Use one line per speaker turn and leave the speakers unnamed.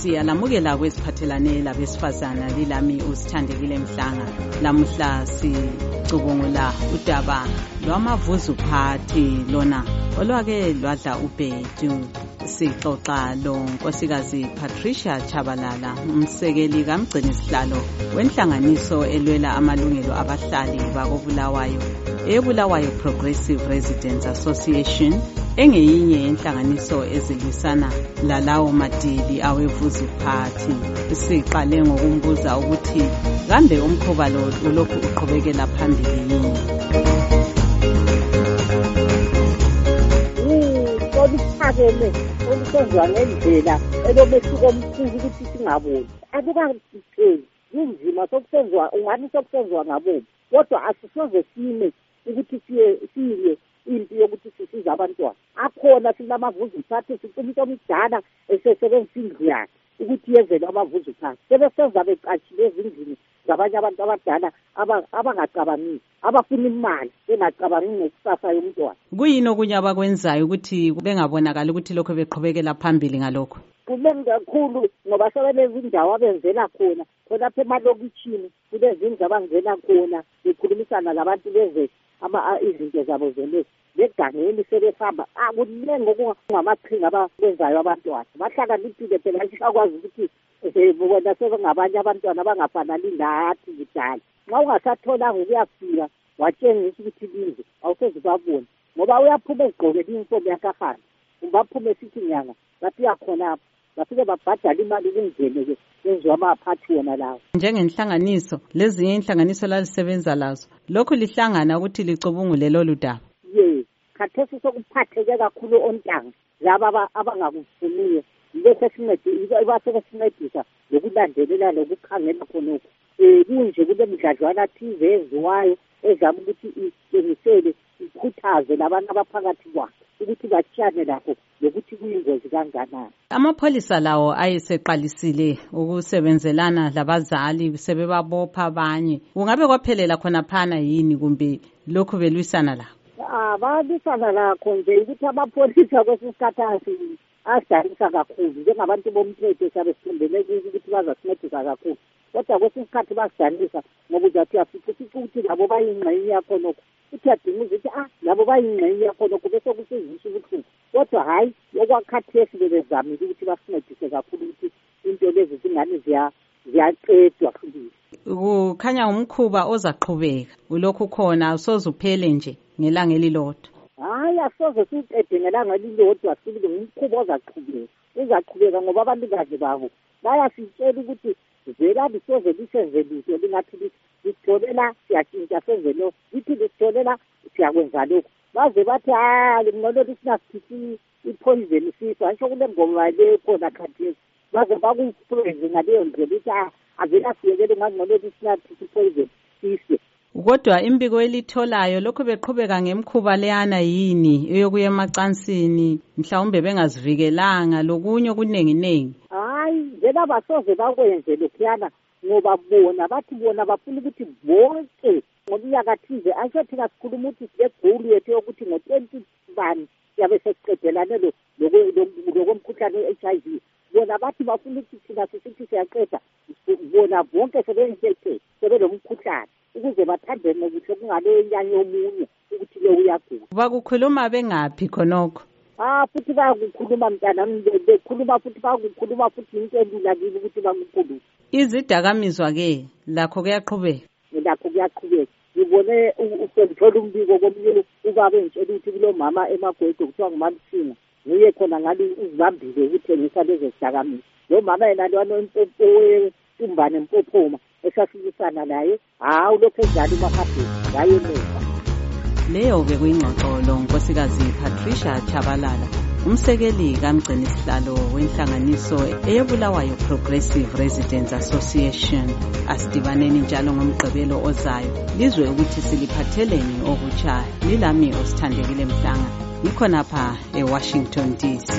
siyalamukela kwesiphathelane labesifazana lilami usithandekile mhlanga. Lamuhla sicubungula udaba lwamavuzuphathi lona olwake lwadla ubhedu. Sixoxa lo nkosikazi patricia chabalala umsekeli kamgcini sihlalo wenhlanganiso elwela amalungelo abahlali bakobulawayo eyebulawayo progressive residents association engeyinye yenhlanganiso ezilwisana lalawo madili awevuzuphathi siqale ngokumbuza ukuthi kambe umkhuba lo ulokhu uqhubekela phambili yini?
Oluphakeme olusenziwa ngendlela elomehluko omkhulu ukuthi singaboni. Akukaqheli kunzima sokusenziwa ungani sokusenziwa ngabomu kodwa asisoze sime ukuthi siye siye impi yokuthi sisize abantwana. Akhona sinamavuzuphathi sicumisa omdala esesebenzisa indlu yakhe ukuthi yenzelwe amavuzuphathi sebesenza becatshile ezindlini zabanye abantu abadala abangacabangisi abafuna imali bengacabangi ngekusasa yomntwana.
Kuyini okunye abakwenzayo ukuthi bengabonakali ukuthi lokho beqhubekela phambili ngalokho?
Kuningi kakhulu ngoba sebelezindawo abenzela khona khonapha emalokitshini kulezindlu abangena khona bekhulumisana labantu beze izinto zabo zelezi begangeni sebehamba kuningi okungamaqhinga abakwenzayo abantwana. Bahlakaniphile phela siyakwazi ukuthi bona sebengabanye abantwana abangafanani lathi kudala nxa ungasatholanga ukuyafika watshengisa ukuthi lize awuseze ubabone ngoba uyaphuma ezigqokela iyunifomu yakahambe baphume sithi nyanga bafika khonapho bafike babhadala imali kungene-ke kwenziwa amaphathi wona lawo.
Njengenhlanganiso lezinye inhlanganiso lalisebenza lazo lokhu lihlangana ukuthi licubungule lolu daba.
Ye khathesi sokuphatheke kakhulu ontanga laba abangakufuniyo bese basebesincedisa lokulandelela lokukhangela khonokho. Um kunje kule mdladlwana thize eziwayo ezama ukuthi itshengisele ikhuthaze labantu abaphakathi kwakhe ukuthi batshiyane lakho lokuthi kuyingozi kanganani
amapholisa lawo ayeseqalisile ukusebenzelana labazali sebebabopha abanye. Kungabe kwaphelela khonaphana yini kumbe lokhu belwisana lakho
Ah balwisana lakho nje ukuthi amapholisa kwesinye isikhathi asidalisa kakhulu njengabantu bomthetho siyabe sithembele kuzo ukuthi bazasincedisa kakhulu. Kodwa kwesinye isikhathi basidanisa ngoba uzathi uyafica ufica ukuthi labo bayingxenye yakhonokho uthi uyadinga ukuthi ah labo bayingxenye yakhonokho bese kusizisa ubuhlungu. Kodwa hhayi okwakhathesi bebezamile ukuthi basincedise kakhulu ukuthi into lezi zingane ziyaqedwa futhi.
Kukhanya umkhuba ozaqhubeka. Ulokhu khona awusoze uphele nje ngelanga elilodwa.
Hhayi asoze siwuqede ngelanga elilodwa sibili ngumkhuba ozaqhubeka. Uzaqhubeka ngoba abanikazi babo bayasitshela ukuthi velani soze lisenze lutho lingathi lisitholela siyatshintsha senze lokhu. Lithi lisitholela siyakwenza lokhu. Baze bathi hayi ngcono lisinasikhiphi ipoison siso antsho kule ngoma le khona khathesi. Baze bakufreze ngaleyo ndlela ukuthi avele asiyekele ngangcono lisinakhiphi ipoison sise
kodwa imbiko elitholayo lokhu beqhubeka ngemkhuba leyana yini eyokuya emacansini mhlawumbe bengazivikelanga lokunye okuninginengi
hayi njena basoze bakwenze lokhuyana ngoba bona bathi bona bafuna ukuthi bonke ngomnyaka thize asho thina sikhuluma ukuthi silegulu yethu yokuthi ngo-twenty bani siyabe sesiqedelane lokomkhuhlane we-h i v. Bona bathi bafuna ukuthi thina sisithi siyaqeda bona bonke sebeyintethe sebelomkhuhlane ukuze bathandene kuhle kungale nyanye omunye ukuthi lo uyagula.
Bakukhuluma bengaphi khonokho?
Ah futhi bayakukhuluma mntanami bekhuluma futhi bayakukhuluma futhi into elula kini ukuthi bakukhulume
izidakamizwa-ke lakho kuyaqhubeka.
Lakho kuyaqhubeka. Ngibone usengithola umbiko komunye ubaba engitshela ukuthi kulo mama emagwedo kuthiwa ngumamsinga nguye khona ngani uzibambile ukuthengisa lezo zidakamizwa. Lo mama yena lwana owetumbane mpophoma esafikisana naye. Hawu lokhu enjalo umahambeni ngayemuva
leyo-ke kuyingxoxolo nkosikazi patricia chabalala umsekeli kamgcini sihlalo wenhlanganiso eyobulawayo progressive residents association. Asidibaneni njalo ngomgqibelo ozayo lizwe ukuthi siliphatheleni okutsha lilami osithandekile mhlanga ngikhonapha ewashington dc